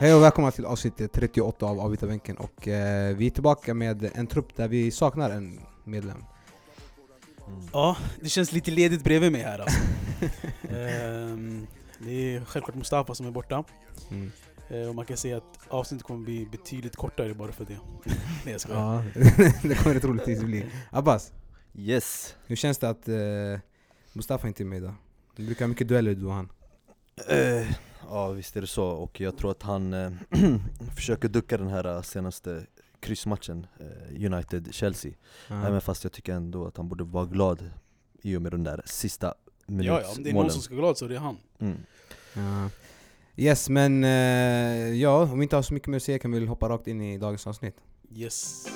Hej och välkomna till avsnitt 38 av Avbytarbänken och eh, vi är tillbaka med en trupp där vi saknar en medlem. Ja, det känns lite ledigt bredvid mig här alltså. Ehm, Det är självklart Mustafa som är borta. Mm. Eh, Och man kan säga att avsnittet kommer bli betydligt kortare bara för det. Nej jag skojar. Ja, det kommer det troligtvis bli. Abbas, Yes. hur känns det att eh, Mustafa inte är med idag? Du brukar ha mycket dueller du och han. Eh, ja visst är det så, och jag tror att han eh, försöker ducka den här eh, senaste kryssmatchen, eh, United-Chelsea Ja. Även fast jag tycker ändå att han borde vara glad i och med den där sista Ja, ja, om det är någon minutsmålen som ska vara glad så är det han. mm. Ja. Yes, men eh, ja, om vi inte har så mycket mer att säga kan vi väl hoppa rakt in i dagens avsnitt. Yes.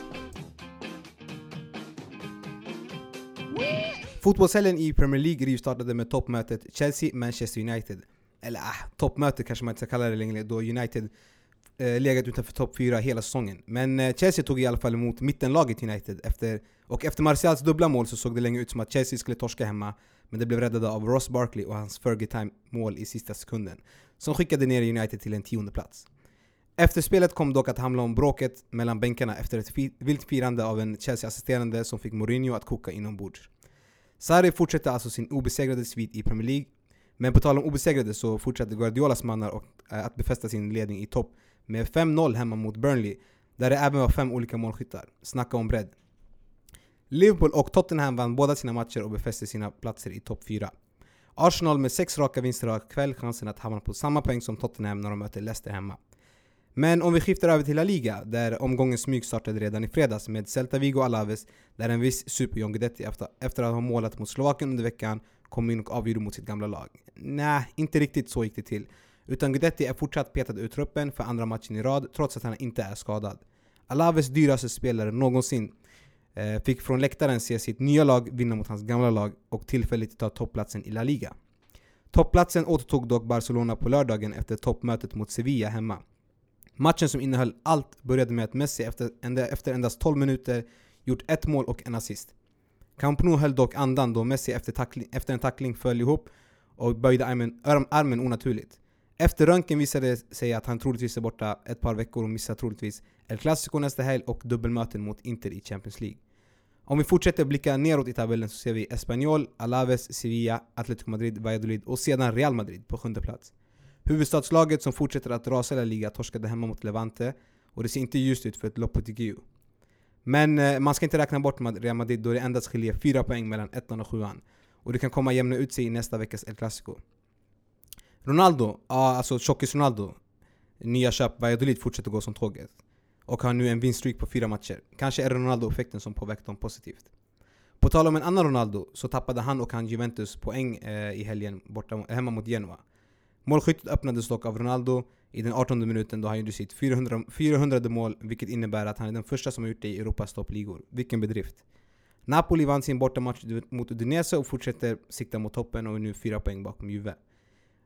Fotbollshelgen i Premier League rivstartade med toppmötet Chelsea-Manchester United. Eller ah, toppmöte kanske man inte ska kalla det längre då United eh, legat utanför topp 4 hela säsongen. Men eh, Chelsea tog i alla fall emot mittenlaget United efter, och efter Martials dubbla mål så såg det länge ut som att Chelsea skulle torska hemma men det blev räddade av Ross Barkley och hans Fergie Time mål i sista sekunden som skickade ner United till en tionde plats. Efter spelet kom dock att handla om bråket mellan bänkarna efter ett vilt firande av en Chelsea-assisterande som fick Mourinho att koka inombords. Sarri fortsätter alltså sin obesegrade svit i Premier League. Men på tal om obesegrade så fortsatte Guardiolas mannar och, eh, att befästa sin ledning i topp med 5-0 hemma mot Burnley, där det även var fem olika målskyttar. Snacka om bredd. Liverpool och Tottenham vann båda sina matcher och befäste sina platser i topp 4. Arsenal med sex raka vinster har kväll chansen att hamna på samma poäng som Tottenham när de möter Leicester hemma. Men om vi skiftar över till La Liga, där omgången smyg startade redan i fredags med Celta Vigo Alaves, där en viss Super John Guidetti efter, efter att ha målat mot Slovakien under veckan kom in och avgjorde mot sitt gamla lag. Nej, inte riktigt så gick det till. Utan Guidetti är fortsatt petad ur truppen för andra matchen i rad, trots att han inte är skadad. Alaves dyraste spelare någonsin Eh, fick från läktaren se sitt nya lag vinna mot hans gamla lag och tillfälligt ta topplatsen i La Liga. Toppplatsen återtog dock Barcelona på lördagen efter toppmötet mot Sevilla hemma. Matchen som innehöll allt började med att Messi efter, endast 12 minuter gjort ett mål och en assist. Camp Nou höll dock andan då Messi efter, tackling, efter en tackling föll ihop och böjde armen, armen onaturligt. Efter röntgen visade det sig att han troligtvis är borta ett par veckor och missar troligtvis El Clasico nästa helg och dubbelmöten mot Inter i Champions League. Om vi fortsätter blicka neråt i tabellen så ser vi Espanyol, Alaves, Sevilla, Atletico Madrid, Valladolid och sedan Real Madrid på sjunde plats. Huvudstadslaget som fortsätter att rasa i La Liga torskade hemma mot Levante och det ser inte ljust ut för ett Lopetegui. Men eh, man ska inte räkna bort Real Madrid då det endast skiljer fyra poäng mellan ettan och sjuan. Och det kan komma jämna ut sig i nästa veckas El Clasico. Ronaldo, alltså Tjockis Ronaldo, nya köp Valladolid fortsätter gå som tåget. Och har nu en vinststreak på fyra matcher. Kanske är det Ronaldo-effekten som påverkat dem positivt. På tal om en annan Ronaldo så tappade han och han Juventus poäng eh, i helgen borta, hemma mot Genoa. Målskyttet öppnades dock av Ronaldo i den 18 minuten då han gjorde sitt 400, 400 mål vilket innebär att han är den första som har gjort det i Europas toppligor. Vilken bedrift! Napoli vann sin bortamatch mot Udinese och fortsätter sikta mot toppen och är nu fyra poäng bakom Juve.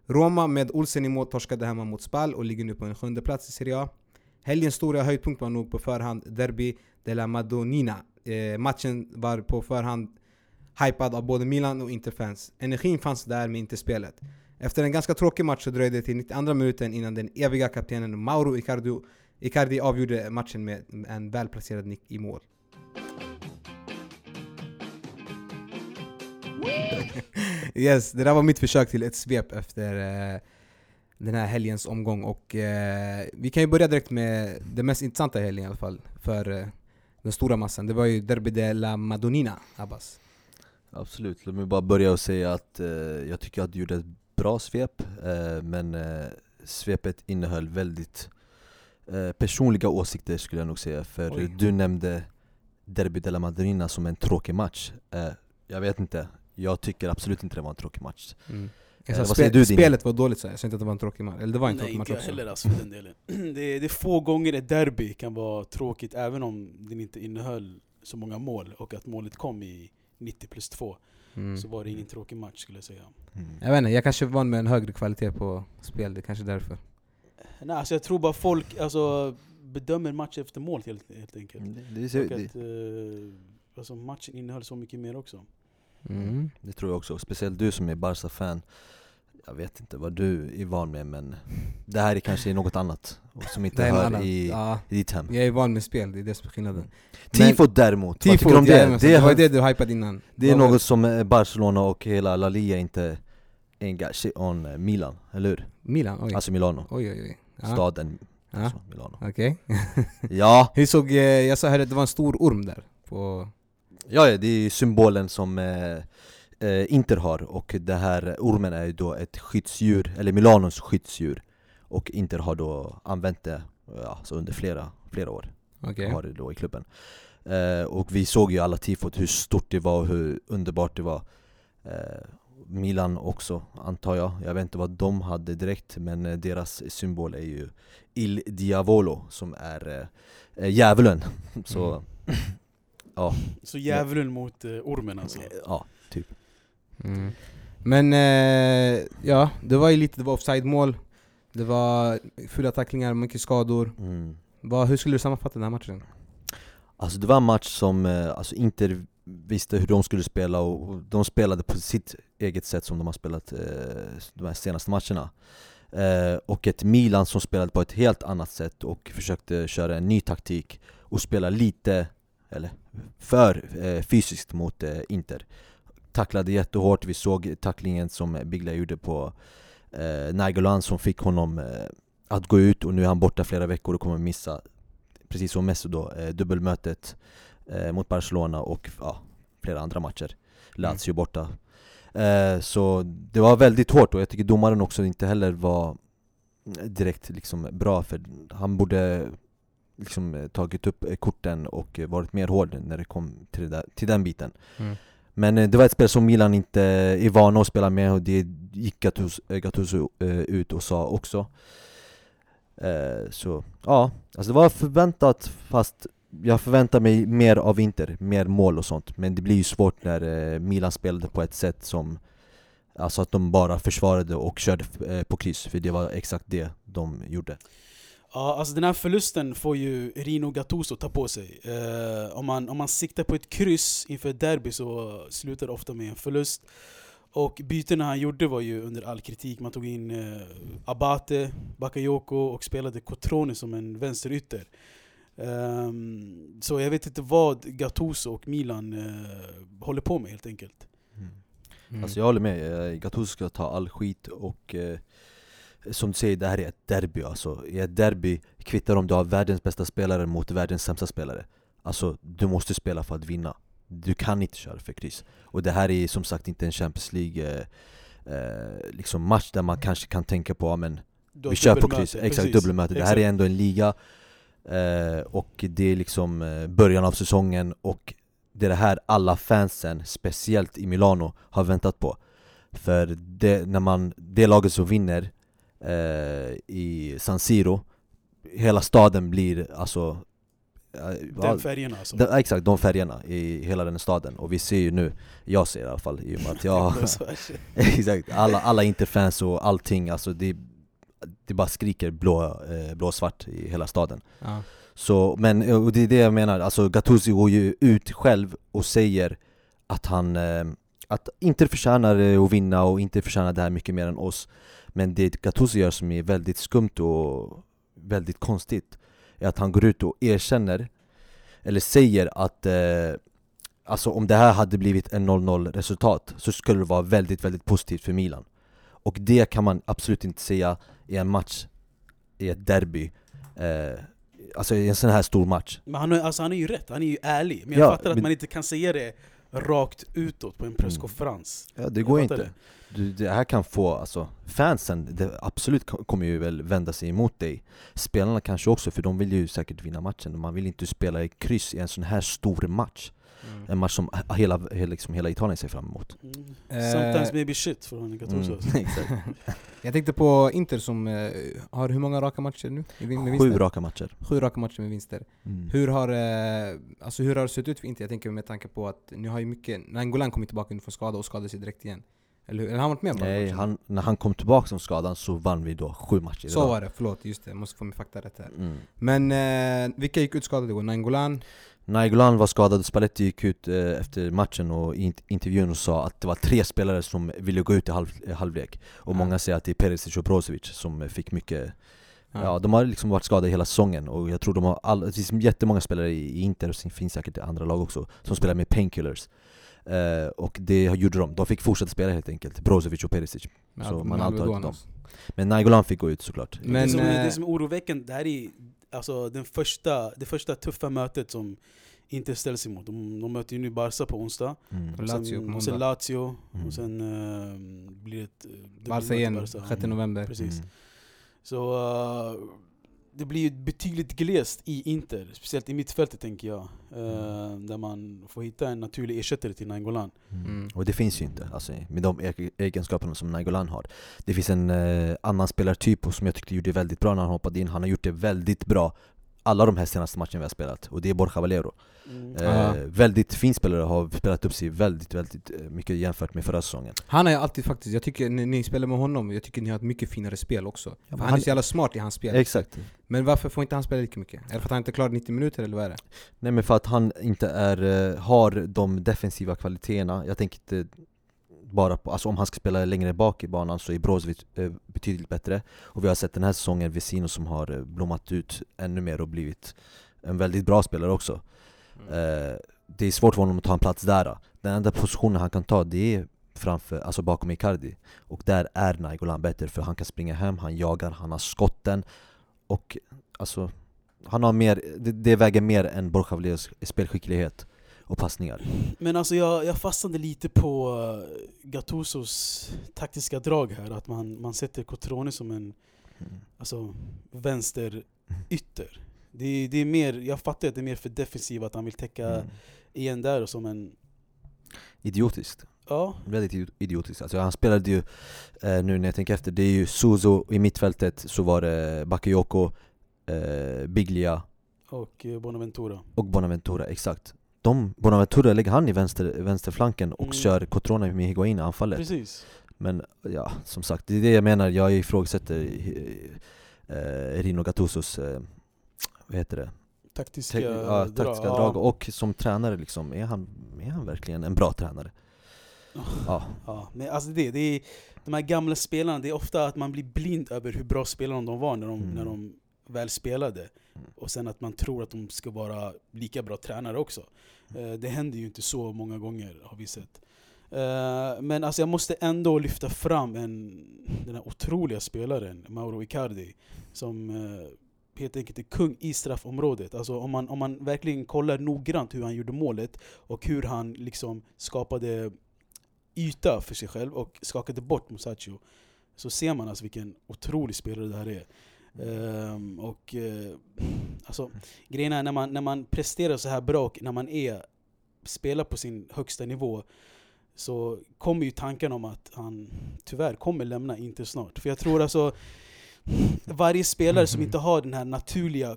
Roma med Olsen i mål torskade hemma mot Spal och ligger nu på en sjunde plats i Serie A. Helgens stora höjdpunkt var nog på förhand Derby della Madonnina. Eh, matchen var på förhand hypad av både Milan och Interfans. Energin fanns där men inte spelet. Efter en ganska tråkig match så dröjde det till 92 minuten innan den eviga kaptenen Mauro Icardi, Icardi avgjorde matchen med en välplacerad nick i mål. yes, det där var mitt försök till ett svep efter eh, den här helgens omgång och eh, vi kan ju börja direkt med det mest intressanta i helgen i alla fall för eh, den stora massan. Det var ju Derby de la Madonnina, Abbas. Absolut, låt mig bara börja och säga att eh, jag tycker att du gjorde ett bra svep eh, Men eh, svepet innehöll väldigt eh, personliga åsikter skulle jag nog säga För Oj. du nämnde Derby de la Madonnina som en tråkig match Jag vet inte, jag tycker absolut inte det var en tråkig match Mm. Jag sa vad säger spe, du, spelet var dåligt så jag sa inte att det var en tråkig match. Eller det var en Nej tråkig match inte jag också. heller alltså för den delen. Det är, det är få gånger ett derby kan vara tråkigt även om den inte innehöll så många mål och att målet kom i 90 plus 2 Mm. så var det ingen tråkig match skulle jag säga. mm. Jag vet inte, jag kanske är van med en högre kvalitet på spel, det är kanske är därför. Nej, alltså jag tror bara folk alltså, bedömer match efter mål helt, helt enkelt. Det, det, Och det, att, eh, alltså matchen innehöll så mycket mer också. Mm. Det tror jag också, speciellt du som är Barca-fan Jag vet inte vad du är van med men Det här är kanske något annat som inte hör annan- i, ja, i ditt hem jag är van med spel, det är det som är skillnaden. Tifot däremot, vad tycker du om det? Det var är, det du hypade innan. det är något som eh, Barcelona och hela La Liga inte engagerar on eh, Milan, eller hur? Milan? Oj. Alltså Milano, oj, oj, oj. Ja. staden Ja. alltså, Milano Okej. Ja, Hur såg, eh, jag sa här att det var en stor orm där på... ja, ja det är symbolen som eh, eh, Inter har och det här ormen är ju då ett skyddsdjur, eller Milanos skyddsdjur. Och Inter har då använt det ja, så under flera, flera år. Okej. har det då i klubben. Eh, Och vi såg ju alla tifot hur stort det var och hur underbart det var. Eh, Milan också antar jag, jag vet inte vad de hade direkt men eh, deras symbol är ju Il Diavolo som är eh, eh, djävulen. Så Mm. ja, Så djävulen mot eh, ormen alltså. ja, Mm. Men eh, ja, det var ju lite, det var offside-mål. Det var fulla tacklingar, mycket skador. mm. Vad, hur skulle du sammanfatta den här matchen? Alltså det var en match som eh, alltså Inter visste hur de skulle spela och och de spelade på sitt eget sätt som de har spelat eh, de här senaste matcherna eh, Och ett Milan som spelade på ett helt annat sätt och försökte köra en ny taktik och spela lite, eller för eh, fysiskt mot eh, Inter Tacklade jättehårt, vi såg tacklingen som Biglia gjorde på eh, Nainggolan som fick honom eh, att gå ut och nu är han borta flera veckor och kommer missa precis som Messi då, eh, dubbelmötet eh, mot Barcelona och ja, flera andra matcher. Lazio borta. Eh, så det var väldigt hårt och jag tycker domaren också inte heller var direkt liksom bra för han borde liksom tagit upp korten och varit mer hård när det kom till, där, till den biten. Mm. Men eh, det var ett spel som Milan inte är vana att spela med och det gick Gattuso, eh, eh, ut och sa också. Så ja, alltså det var förväntat fast jag förväntar mig mer av Inter, mer mål och sånt. Men det blir ju svårt när Milan spelade på ett sätt som Alltså att de bara försvarade och körde på kryss, för det var exakt det de gjorde. Ja, alltså den här förlusten får ju Rino Gattuso ta på sig. Eh, om, man, om man siktar på ett kryss inför ett derby så slutar det ofta med en förlust. Och bytena han gjorde var ju under all kritik. Man tog in eh, Abate, Bakayoko och spelade Cotrone som en vänsterytter. Ehm, så jag vet inte vad Gattuso och Milan eh, håller på med helt enkelt. Mm. Alltså jag håller med, eh, Gattuso ska ta all skit och eh, Som du säger, det här är ett derby alltså. I ett derby kvittar om du har världens bästa spelare mot världens sämsta spelare. Alltså, du måste spela för att vinna. Du kan inte köra för kryss. Och det här är som sagt inte en Champions League eh, eh, liksom match där man kanske kan tänka på, men har vi kör på kryss, exakt dubbelmöte. Det här är ändå en liga eh, Och det är liksom eh, början av säsongen och det är det här alla fansen, speciellt i Milano, har väntat på. För det, när man, det laget som vinner eh, i San Siro Hela staden blir alltså eh, Den färgerna alltså. de, exakt, de färgerna i hela den staden Och vi ser ju nu, jag ser i alla fall i och med att jag. Exakt, alla, alla interfans och allting, alltså det, det bara skriker blå, eh, blå-svart i hela staden ja. så, men eh, och det är det jag menar, alltså Gattuso går ju ut själv och säger att han eh, att inte förtjänar eh, att vinna och inte förtjänar det här mycket mer än oss Men det Gattuso gör som är väldigt skumt och väldigt konstigt är att han går ut och erkänner eller säger att eh, Alltså om det här hade blivit en 0-0 resultat så skulle det vara väldigt, väldigt positivt för Milan. Och det kan man absolut inte säga i en match, i ett derby eh, Alltså i en sån här stor match. Men han, är- alltså, han är ju rätt, han är ju ärlig. Men jag Ja, fattar att men- man inte kan säga det rakt utåt på en presskonferens. Ja det Jag går inte du, Det här kan få, alltså fansen, det absolut ko- kommer ju väl vända sig emot dig Spelarna kanske också, för de vill ju säkert vinna matchen Man vill inte spela i kryss i en sån här stor match Mm. En match som hela, liksom hela Italien ser fram emot Mm. Eh, Sometimes maybe shit från Gattuso. Mm, exakt. Jag tänkte på Inter som eh, har hur många raka matcher nu? Med Sju raka matcher Sju raka matcher med vinster. mm. Hur har, eh, alltså hur har det sett ut för Inter? Jag tänker med tanke på att nu har ju mycket... Nangolan kommit tillbaka från skada och skadade sig direkt igen. Eller hur? Eller han varit med på Nej, han, när han kom tillbaka från skadan så vann vi då sju matcher Så var det, förlåt. Just det, jag måste få min fakta rätt här. mm. Men eh, vilka gick ut skadade då? Nangolan? Nainggolan var skadad, Spalletti gick ut eh, efter matchen och i int- intervjun och sa att det var tre spelare som ville gå ut i halv, eh, halvlek Och Ja. många säger att det är Perisic och Brozovic som eh, fick mycket Ja. Ja, de har liksom varit skadade hela säsongen och jag tror de har all, det finns jättemånga spelare i, Inter, och det finns säkert i andra lag också, som spelar med painkillers eh, Och det gjorde de, de fick fortsätta spela helt enkelt, Brozovic och Perisic Med så man antar att de-. Men Nainggolan fick gå ut såklart Men, det, som är, eh, det som är oroväckande, det här är alltså, den första, det första tuffa mötet som Inter ställs emot. De, de möter ju nu Barca på onsdag, mm. Och och Lazio sen, på och sen. Lazio, Mm. och sen eh, blir det Barca igen, Barca. 6 november. Precis. Mm. Så eh, det blir betydligt glest i Inter, speciellt i mittfältet tänker jag. eh, där man får hitta en naturlig ersättare till Nainggolan. Mm. Och det finns ju inte, alltså, med de e- egenskaperna som Nainggolan har Det finns en eh, annan spelartyp som jag tyckte gjorde väldigt bra när han hoppade in, han har gjort det väldigt bra alla de här senaste matcherna vi har spelat, och det är Borja Valero Mm. eh, Ja. Väldigt fin spelare, har spelat upp sig väldigt, väldigt eh, mycket jämfört med förra säsongen Han är alltid faktiskt, jag tycker när ni spelar med honom, jag tycker ni har ett mycket finare spel också. För men han, är han- så jävla smart i hans spel. Exakt Men varför får inte han spela lika mycket? Är det för att han inte klarar 90 minuter eller vad är det? Nej men för att han inte är, eh, har de defensiva kvaliteterna, jag tänker inte bara på, alltså om han ska spela längre bak i banan så är Brozovic eh, betydligt bättre. Och vi har sett den här säsongen Vesino som har eh, blommat ut ännu mer och blivit en väldigt bra spelare också. Eh, Det är svårt för honom att ta en plats där. Den enda positionen han kan ta det är framför, alltså bakom Icardi. Och där är Nainggolan bättre för han kan springa hem, han jagar, han har skotten. Och alltså han har mer, det, det väger mer än Borja Valeros spelskicklighet och passningar. Men alltså jag, jag fastnade lite på uh, Gattusos taktiska drag här, att man, man sätter Cotrone som en alltså, vänster ytter. Det, det är mer, jag fattar att det är mer för defensivt, att han vill täcka Mm. igen där och som en... Idiotiskt, Ja, väldigt idi- idiotiskt. Alltså, Han spelade ju, eh, nu när jag tänker efter, det är ju Suzo i mittfältet, så var det Bakayoko, eh, Biglia och eh, Bonaventura. och Bonaventura, exakt de, Bonaventura lägger han i vänster, vänsterflanken och Mm. kör Cotrone med Higuain i anfallet Precis. Men ja, som sagt, det är det jag menar, jag ifrågasätter eh, eh, Rino Gattusos, eh, vad heter det? Taktiska, Te- ja, taktiska drag. drag och som tränare liksom, är han, är han verkligen en bra tränare? Ja, Ja, men alltså det, det är, de här gamla spelarna, det är ofta att man blir blind över hur bra spelarna de var när de, Mm. när de väl spelade. Mm. Och sen att man tror att de ska vara lika bra tränare också. Eh, det händer ju inte så många gånger, har vi sett. Eh, men alltså jag måste ändå lyfta fram en, den här otroliga spelaren, Mauro Icardi, som eh, helt enkelt är kung i straffområdet. Alltså om man, om man verkligen kollar noggrant hur han gjorde målet och hur han liksom skapade yta för sig själv och skakade bort Musacho så ser man alltså vilken otrolig spelare det här är. Ehm, och eh, alltså, grejen är när man, när man presterar så här bra och när man är, spelar på sin högsta nivå så kommer ju tanken om att han tyvärr kommer lämna Inter snart. För jag tror alltså varje spelare som inte har den här naturliga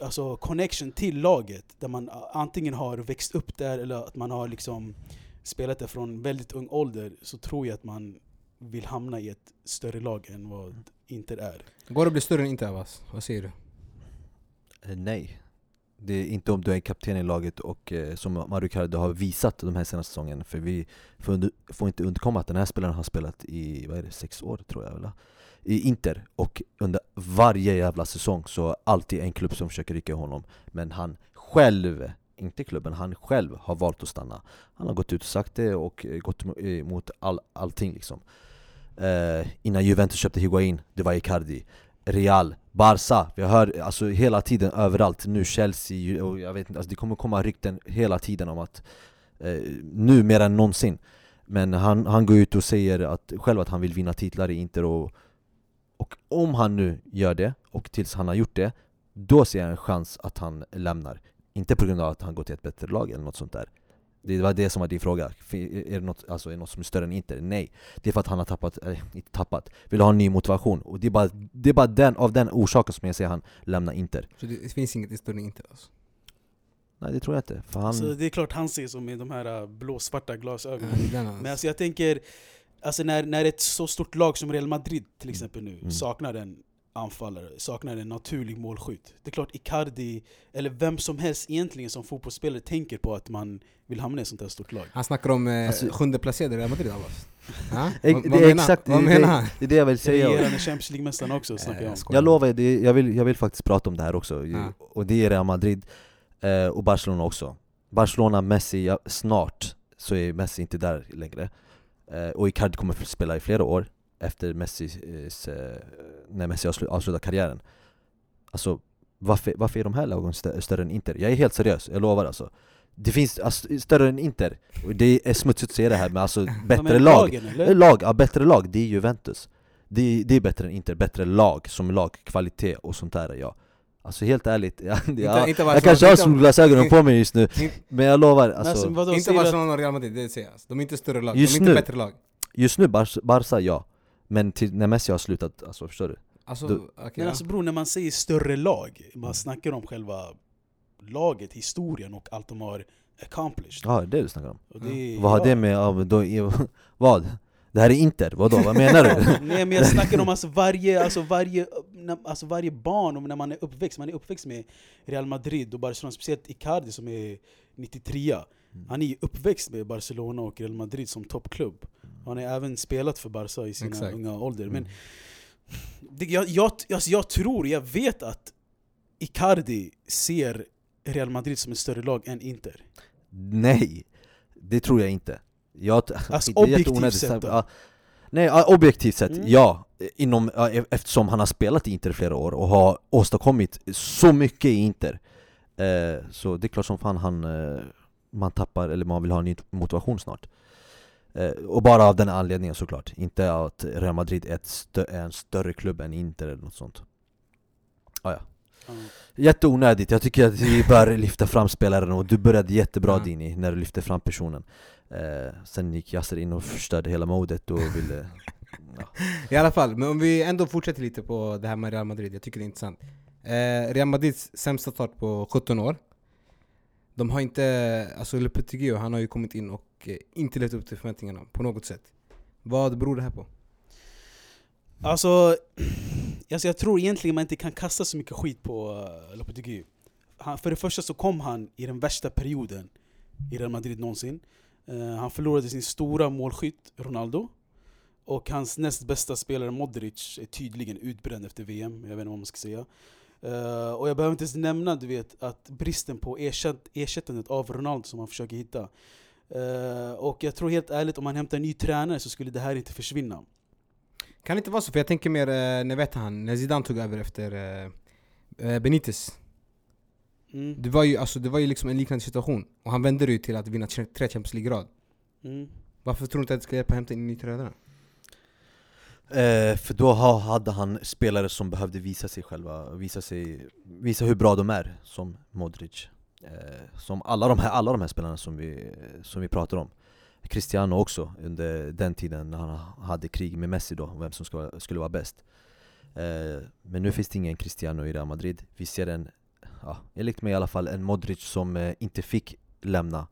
alltså connection till laget, där man antingen har växt upp där eller att man har liksom spelat där från väldigt ung ålder, så tror jag att man vill hamna i ett större lag än vad Inter är. Går det att bli större än inte Abbas? Vad säger du? Eh, Nej. Det är inte om du är kapten i laget och eh, som Mario Cardo har visat de här senaste säsongen För vi får, under, får inte undkomma att den här spelaren har spelat i, vad är det, sex år tror jag väl? I Inter, och under varje jävla säsong så alltid en klubb som försöker rycka honom Men han själv, inte klubben, han själv har valt att stanna Han har gått ut och sagt det och eh, gått mo- emot all, allting liksom eh, Innan Juventus köpte Higuain, det var Icardi Real, Barca, vi hör alltså hela tiden överallt, nu Chelsea och jag vet inte, alltså det kommer komma rykten hela tiden om att eh, Nu mer än någonsin. Men han, han går ut och säger att, själv att han vill vinna titlar i Inter och, och om han nu gör det, och tills han har gjort det Då ser jag en chans att han lämnar. Inte på grund av att han går till ett bättre lag eller något sånt där. Det var det som var din fråga, är det något, alltså, är det något som är större än Inter? Nej Det är för att han har tappat, eller inte tappat, vill ha en ny motivation Och det är bara, det är bara den, av den orsaken som jag ser han lämna Inter Så det, det finns inget större än inte alltså. Nej det tror jag inte, för han... Så det är klart han ser som med de här äh, blåsvarta glasögonen. Alltså. Men alltså jag tänker, alltså när, när ett så stort lag som Real Madrid till Mm. exempel nu Mm. saknar en anfallare, saknar en naturlig målskytt. Det är klart Icardi, eller vem som helst egentligen som fotbollsspelare tänker på att man vill hamna i ett sånt här stort lag. Han snackar om eh, Alltså- sjunde placerade Real Madrid Abbas. Det är menar- exakt Vad det, menar det, han? det är det jag vill säga. Regerande Champions League-mästaren också snackar jag om. Jag lovar, det, jag, vill, jag vill faktiskt prata om det här också, Ja. och det är Real Madrid eh, och Barcelona också Barcelona, Messi, ja, snart så är Messi inte där längre eh, Och Icardi kommer att spela i flera år efter Messis, eh, när Messi avslu- avslutar karriären Alltså varför, varför är de här lagen stö- större än Inter? Jag är helt seriös, jag lovar alltså Det finns alltså, större än Inter, det är smutsigt att säga det här men alltså bättre lag lagen, Eh? Lag, ja bättre lag, det är Juventus det är, det är bättre än Inter, bättre lag som lag, kvalitet och sånt där ja Alltså helt ärligt, ja, Inte- ja, inte jag kanske har solglasögonen på mig just nu In- Men jag lovar, alltså, alltså, vadå, Inte Barcelona och Real Madrid, det säger jag. De är inte större lag, Just de är inte nu. bättre lag. just nu Bar- Barca ja Men till, när Messi har slutat, alltså förstår du? Alltså, Du- okej, Men alltså bror, när man säger större lag, man snackar om själva laget, historien och allt de har accomplished. Ja, det är det du snackar om är- Vad har det med, ja, då, vad? Det här är Inter, vadå? Vad menar du? Nej men jag snackar om alltså varje, alltså varje, alltså varje barn, och när man är uppväxt, man är uppväxt med Real Madrid och Barcelona, speciellt Icardi som är 93 Mm. Han är ju uppväxt med Barcelona och Real Madrid som toppklubb. Han har även spelat för Barca i sina Exakt. unga ålder. Men Mm. det, jag, jag, alltså jag tror, jag vet att Icardi ser Real Madrid som ett större lag än Inter. Nej, det tror jag inte jag, Alltså, det objektivt sett då? Nej, objektivt sett, Mm. ja, inom, e- Eftersom han har spelat i Inter flera år och har åstadkommit så mycket i Inter eh, Så det är klart som fan han, eh, man tappar, eller man vill ha en ny motivation snart Och bara av den anledningen såklart, inte att Real Madrid är, ett stö- är en större klubb än Inter eller något sånt ah, ja. Ja. Jätteonödigt, jag tycker att vi bör lyfta fram spelaren och du började jättebra Ja. Dini när du lyfte fram personen eh, Sen gick Yasser in och förstörde hela modet och ville ja. I alla fall, men om vi ändå fortsätter lite på det här med Real Madrid, jag tycker det är intressant. Eh, Real Madrids sämsta start på 17 år. De har inte, alltså Lopetegui han har ju kommit in och och eh, inte levt upp till förväntningarna på något sätt. Vad beror det här på? Alltså, alltså, jag tror egentligen man inte kan kasta så mycket skit på uh, Lopetegui. Han, för det första så kom han i den värsta perioden i Real Madrid någonsin. Eh, han förlorade sin stora målskytt Ronaldo. Och hans näst bästa spelare Modric är tydligen utbränd efter VM, jag vet inte vad man ska säga. Uh, och jag behöver inte ens nämna du vet, att bristen på ersätt, ersättandet av Ronaldo som han försöker hitta. Eh, och jag tror helt ärligt, om man hämtar en ny tränare så skulle det här inte försvinna. Kan det inte vara så? För jag tänker mer, eh, när vet han, när Zidane tog över efter eh, Benitez. Mm. Det var, ju, alltså, det var ju liksom en liknande situation. Och han vände det ju till att vinna tre Champions League-rad. Mm. Varför tror du inte att det ska hjälpa att hämta in en ny tränare? eh, För då ha, hade han spelare som behövde visa sig själva, visa, sig, visa hur bra de är Som Modric Som alla de här, alla de här spelarna som vi, som vi pratar om Cristiano också under den tiden när han hade krig med Messi då, vem som ska, skulle vara bäst eh, Men nu finns det ingen Cristiano i Real Madrid Vi ser en, ja, enligt mig i alla fall, en Modric som eh, inte fick lämna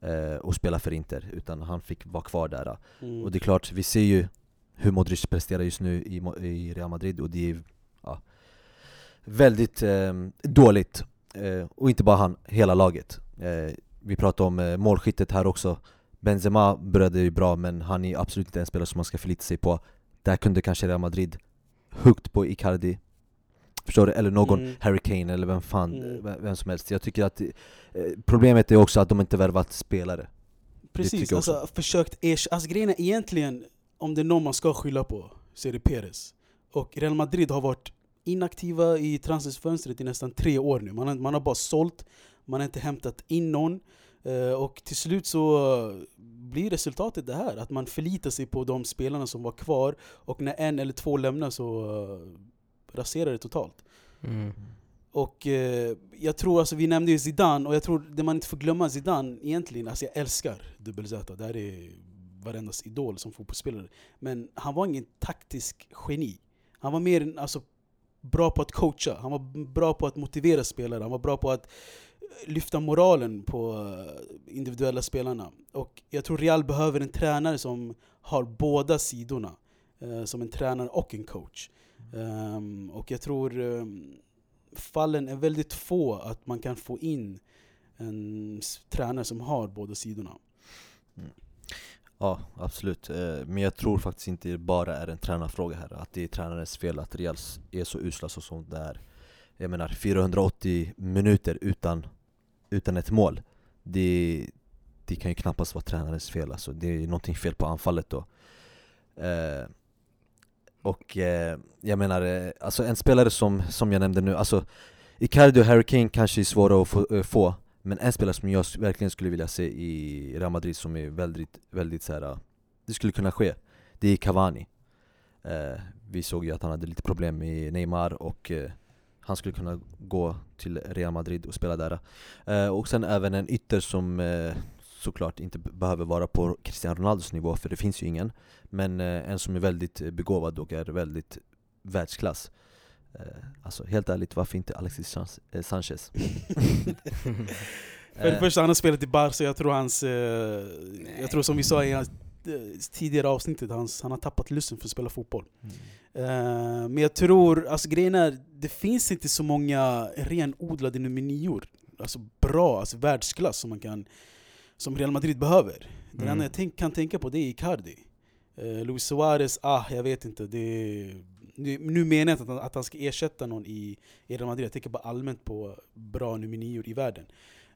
eh, och spela för Inter Utan han fick vara kvar där Mm. och det är klart, vi ser ju hur Modric presterar just nu i, i Real Madrid och det är ja, väldigt eh, dåligt. Eh, och inte bara han, hela laget. Eh, vi pratar om eh, målskyttet här också. Benzema började ju bra men han är absolut inte en spelare som man ska förlita sig på. Där kunde kanske Real Madrid huggt på Icardi. Förstår du? Eller någon Mm. Harry Kane eller vem fan, Mm. vem, som helst. Jag tycker att eh, problemet är också att de inte värvat spelare. Precis, alltså försökt ersätta, alltså grejen är egentligen, om det är någon man ska skylla på, så är det Perez. Och Real Madrid har varit inaktiva i transferfönstret i nästan tre år nu. Man har, man har bara sålt, man har inte hämtat in någon. Eh, och till slut så eh, blir resultatet det här, att man förlitar sig på de spelarna som var kvar, och när en eller två lämnar så uh, raserar det totalt. Och eh, jag tror, alltså, vi nämnde ju Zidane, och jag tror det man inte får glömma Zidane egentligen, alltså jag älskar Dubbel-Z, det här är varenda idol som fotbollsspelare. Men han var ingen taktisk geni. Han var mer en, alltså, bra på att coacha, han var bra på att motivera spelare, han var bra på att lyfta moralen på eh, individuella spelarna. Och jag tror Real behöver en tränare som har båda sidorna. Eh, som en tränare och en coach. Ehm, och jag tror um, fallen är väldigt få att man kan få in en tränare som har båda sidorna. Mm. Ja, absolut. Eh, men jag tror faktiskt inte det bara är en tränarfråga här, att det är tränarens fel att Real är så usla så som det är. Jag menar, 480 minuter utan, utan ett mål, det, det kan ju knappast vara tränarens fel alltså. Det är någonting fel på anfallet då. Eh, och eh, jag menar, eh, alltså en spelare som, som jag nämnde nu, alltså Icardi och Harry Kane kanske är svåra att få, eh, få men en spelare som jag verkligen skulle vilja se i Real Madrid som är väldigt, väldigt så här. Äh, det skulle kunna ske, det är Cavani. Eh, Vi såg ju att han hade lite problem med Neymar och eh, han skulle kunna gå till Real Madrid och spela där. Eh, Och sen även en ytter som eh, såklart inte behöver vara på Cristiano Ronaldos nivå för det finns ju ingen. Men eh, en som är väldigt begåvad och är väldigt världsklass. eh, Alltså helt ärligt, varför inte Alexis eh, Sanchez? För det Eh, första, han har spelat i Barca, jag tror hans... Eh, jag tror som vi sa i hans, eh, tidigare avsnittet, hans, han har tappat lusten för att spela fotboll. Eh, men jag tror, alltså grejen är, det finns inte så många renodlade nummer nior. Alltså bra, alltså världsklass som man kan som Real Madrid behöver. Det Mm. enda jag tänk, kan tänka på det är Icardi. Luis Suarez, ah jag vet inte. Det, nu, nu menar jag inte att att han ska ersätta någon i, i Real Madrid, jag tänker bara allmänt på bra nummer nior i världen.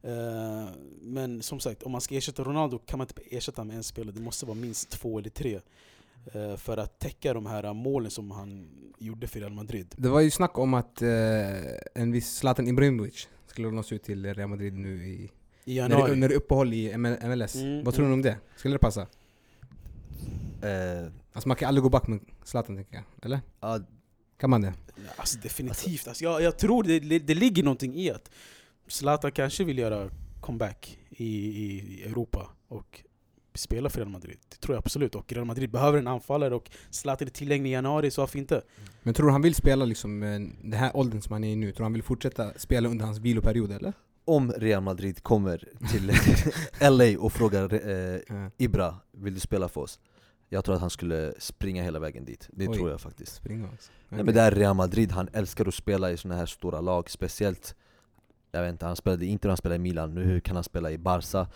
Eh, men som sagt, om man ska ersätta Ronaldo kan man inte ersätta med en spelare, det måste vara minst två eller tre. eh, för att täcka de här målen som han gjorde för Real Madrid. Det var ju snack om att eh, en viss Zlatan Ibrahimovic skulle lånas ut till Real Madrid nu i, I när, det, januari. när det är uppehåll i ML, MLS. Mm, Vad tror mm. om det? Skulle det passa? Eh, Alltså man kan aldrig gå back med Zlatan tänker jag, eller? ja, Kan man det? Alltså definitivt. Alltså, jag, jag tror det, det, ligger någonting i att Zlatan kanske vill göra comeback i, i Europa och spela för Real Madrid. Det tror jag absolut. Och Real Madrid behöver en anfallare och Zlatan är tillgänglig i januari, så varför inte? Men tror du han vill spela liksom eh, den här åldern som han är i nu? Tror du han vill fortsätta spela under hans viloperiod eller? om Real Madrid kommer till LA och frågar eh. Ibra, vill du spela för oss? Jag tror att han skulle springa hela vägen dit, det Oj. tror jag faktiskt Springa också. Nej, men det är Real Madrid, han älskar att spela i såna här stora lag, speciellt Jag vet inte, han spelade i Inter, han spelade i Milan, nu kan han spela i Barca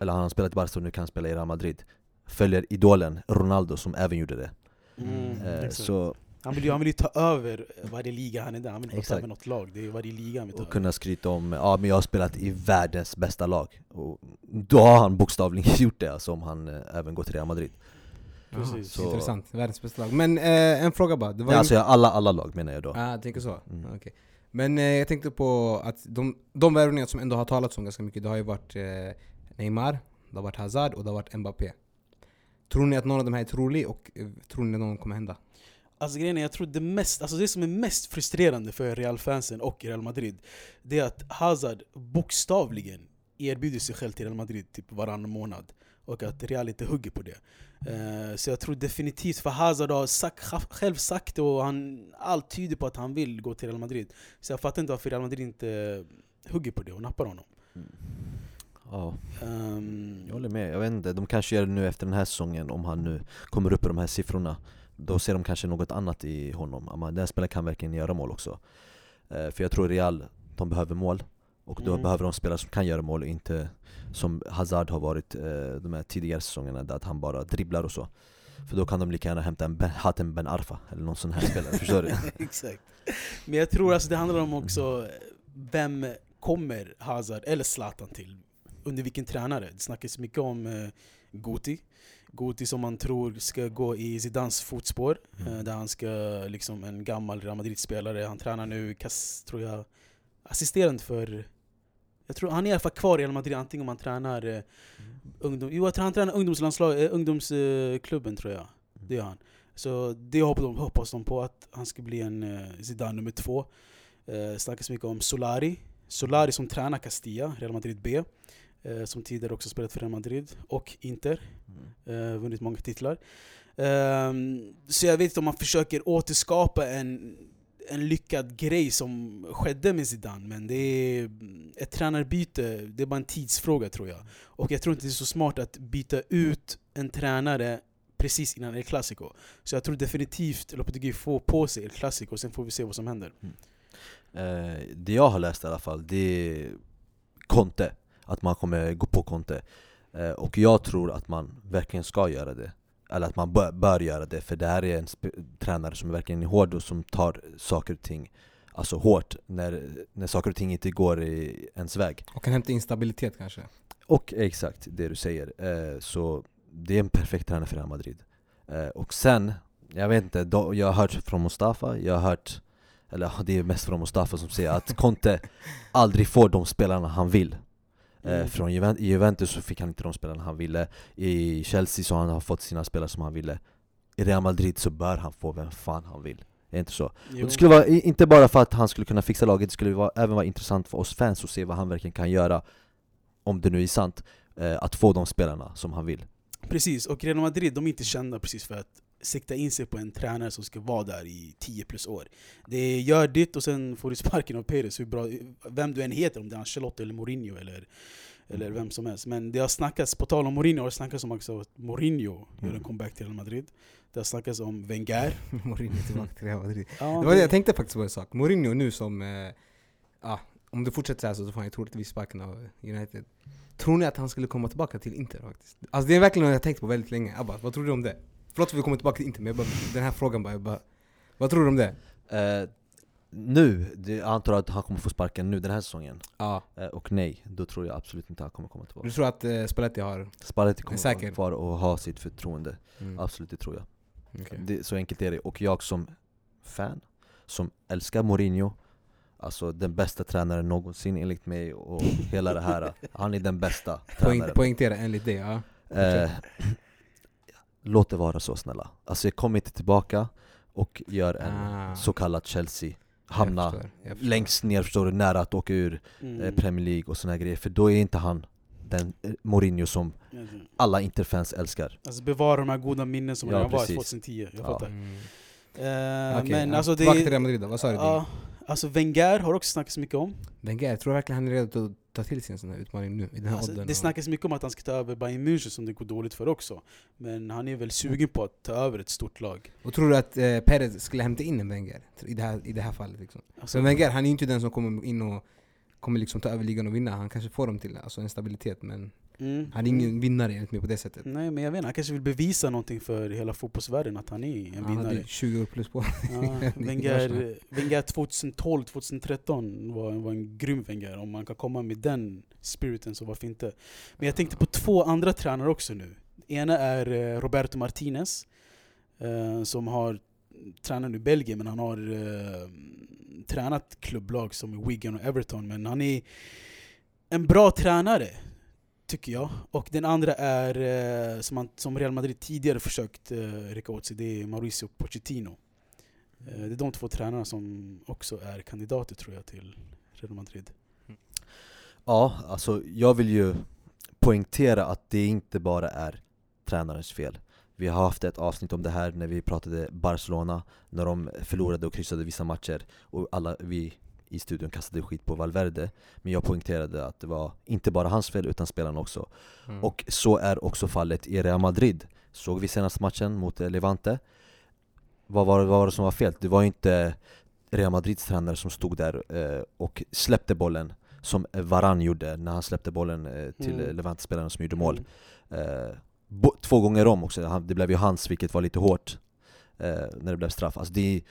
Eller han har spelat i Barca och nu kan han spela i Real Madrid Följer idolen Ronaldo som även gjorde det Mm, eh. Så, han, vill ju, han vill ju ta över varje liga han är där, han vill inte ta över något lag. Det är varje liga han vill ta och över. kunna skryta om, ja men jag har spelat i världens bästa lag och Då har han bokstavligen gjort det alltså om han eh, även går till Real Madrid Precis. Så- Intressant, världens bästa lag. Men eh, en fråga bara. Det var ju- Alltså alla, alla lag menar jag då Ah, jag tänker så? Mm. Okej. Men eh, jag tänkte på att de, de värvningar som ändå har talats om ganska mycket, det har ju varit eh, Neymar, det har varit Hazard och det har varit Mbappé. Tror ni att någon av de här är trolig och eh, tror ni att någon kommer hända? Alltså grejen är, jag tror det mest, alltså det som är mest frustrerande för Real-fansen och Real Madrid Det är att Hazard bokstavligen erbjuder sig själv till Real Madrid typ varannan månad Och att Real inte hugger på det Så jag tror definitivt, för Hazard har sagt, själv sagt det och han, allt tyder på att han vill gå till Real Madrid. Så jag fattar inte varför Real Madrid inte hugger på det och nappar honom. Ja, Ehm, jag håller med, jag vet inte, de kanske gör det nu efter den här säsongen om han nu kommer upp i de här siffrorna. Då ser de kanske något annat i honom, den här spelaren kan verkligen göra mål också. Eh, För jag tror Real, de behöver mål Och då Mm. behöver de spelare som kan göra mål och inte som Hazard har varit eh, de här tidigare säsongerna där han bara dribblar och så För då kan de lika gärna hämta en ben, Hatem Ben Arfa eller någon sån här spelare, förstår du? Exakt. Men jag tror alltså det handlar om också vem kommer Hazard eller Zlatan till? Under vilken tränare? Det snackas mycket om eh, Guti. Guti som man tror ska gå i Zidans fotspår. Mm. Eh, där han ska, liksom en gammal Real Madrid-spelare, han tränar nu, kas, tror jag, assisterande för... Jag tror han är i alla fall kvar i Real Madrid, antingen om han tränar eh, ungdom, jo, jag tror han tränar ungdomslandslag, eh, ungdomsklubben tror jag. Det gör han. Så det hoppas de, hoppas de på, att han ska bli en eh, Zidane nummer två. Eh, snackas mycket om Solari. Solari som tränar Castilla, Real Madrid B. Eh, som tidigare också spelat för Real Madrid och Inter. Mm. Eh, vunnit många titlar. Ehm, så jag vet inte om man försöker återskapa en, en lyckad grej som skedde med Zidane. Men det är ett tränarbyte, det är bara en tidsfråga tror jag. Och jag tror inte det är så smart att byta ut en tränare precis innan El Clasico. Så jag tror definitivt Lopetegui får på sig El Clasico, sen får vi se vad som händer. Mm. Eh, det jag har läst i alla fall, det är Conte. Att man kommer gå på Conte. Eh, och jag tror att man verkligen ska göra det. Eller att man bör, bör göra det, för det här är en tränare som verkligen är hård och som tar saker och ting Alltså hårt, när, när saker och ting inte går i ens väg. Och kan hämta instabilitet kanske. Och exakt det du säger, eh, så det är en perfekt tränare för Real Madrid. Eh, Och sen, jag vet inte, då, jag har hört från Mustafa, jag har hört Eller det är mest från Mustafa som säger att Conte aldrig får de spelarna han vill Mm. Från Juven- I Juventus så fick han inte de spelarna han ville. I Chelsea så har han fått sina spelare som han ville. I Real Madrid så bör han få vem fan han vill. Är inte så? Det skulle vara, inte bara för att han skulle kunna fixa laget, det skulle vara, även vara intressant för oss fans att se vad han verkligen kan göra Om det nu är sant, eh, att få de spelarna som han vill. Precis, och Real Madrid de är inte kända precis för att sikta in sig på en tränare som ska vara där i 10 plus år. Det gör ditt och sen får du sparken av Perez, hur bra, vem du än heter, om det är Ancelotti eller Mourinho eller, eller vem som helst. Men det har snackats, på tal om Mourinho, har det snackats om också att Mourinho gör en Mm. comeback till Real Madrid. Det har snackats om Wenger. Mourinho tillbaka till Real Madrid. Ja, Det var det, jag tänkte faktiskt på en sak. Mourinho nu som... Eh, ah, om det fortsätter så här så får han troligtvis sparken av United. Tror ni att han skulle komma tillbaka till Inter faktiskt? Alltså det är verkligen något jag tänkt på väldigt länge. Abba, vad tror du om det? Förlåt för att vi kommer tillbaka till Inter, men jag bara, den här frågan bara, jag bara... Vad tror du om det? eh, Nu, det, jag antar att han kommer få sparken nu den här säsongen Ja. eh, Och nej, då tror jag absolut inte han kommer komma tillbaka Du tror att eh, Spalletti har... Spalletti kommer Säker? vara kvar och ha sitt förtroende Mm. Absolut, det tror jag okej. det, Så enkelt är det, och jag som fan, som älskar Mourinho Alltså den bästa tränaren någonsin enligt mig och hela det här Han är den bästa Poäng, tränaren poängtera enligt det, ja. eh, Låt det vara så snälla Alltså jag kommer inte tillbaka och gör en Ah. så kallad Chelsea Jag Hamna förstår, jag förstår. längst ner förstår du, nära att åka ur eh, Mm. Premier League och såna här grejer För då är inte han den eh, Mourinho som alla Interfans älskar Alltså bevara de här goda minnen som Ja, han har varit precis. 2010, jag Ja. fattar. Mm. Eh, Okej, men ja. alltså det... Tillbaka till Real Madrid då, vad sa du? ja, alltså Wenger har också snackats mycket om. Wenger, jag tror verkligen han är redo att ta till sig en sån här utmaning nu, i den här Alltså, åldern. det snackas mycket om att han ska ta över Bayern München som det går dåligt för också. Men han är väl sugen på att ta över ett stort lag. Och tror du att eh, Perez skulle hämta in en Wenger? I det här, i det här fallet liksom? Alltså, Så Wenger, han är ju inte den som kommer in och kommer liksom ta över ligan och vinna. Han kanske får dem till alltså en stabilitet, men mm, han är ingen vinnare enligt mig på det sättet. Nej men jag vet inte, han kanske vill bevisa någonting för hela fotbollsvärlden att han är en Han hade vinnare. 20 år plus på. Ja. Wenger, Wenger 2012-2013 var, var en grym Wenger. Om man kan komma med den spiriten så varför inte? Men jag tänkte på två andra tränare också nu. Ena är eh, Roberto Martinez eh, som har tränat nu i Belgien men han har eh, tränat klubblag som Wigan och Everton. Men han är en bra tränare tycker jag. Och den andra är, eh, som, han, som Real Madrid tidigare försökt eh, rycka åt sig, det är Mauricio Pochettino. Eh, det är de två tränarna som också är kandidater tror jag till Real Madrid. Mm. Ja, alltså jag vill ju poängtera att det inte bara är tränarens fel vi har haft ett avsnitt om det här när vi pratade Barcelona När de förlorade och kryssade vissa matcher Och alla vi i studion kastade skit på Valverde Men jag poängterade att det var inte bara hans fel utan spelarna också Mm. Och så är också fallet i Real Madrid Såg vi senaste matchen mot eh, Levante vad var, vad var det som var fel? Det var inte Real Madrids tränare som stod där eh, och släppte bollen Som Varan gjorde när han släppte bollen eh, till mm. Levante-spelaren som gjorde mål Mm. Två gånger om också, det blev ju hans vilket var lite hårt eh, När det blev straff. Alltså det, är,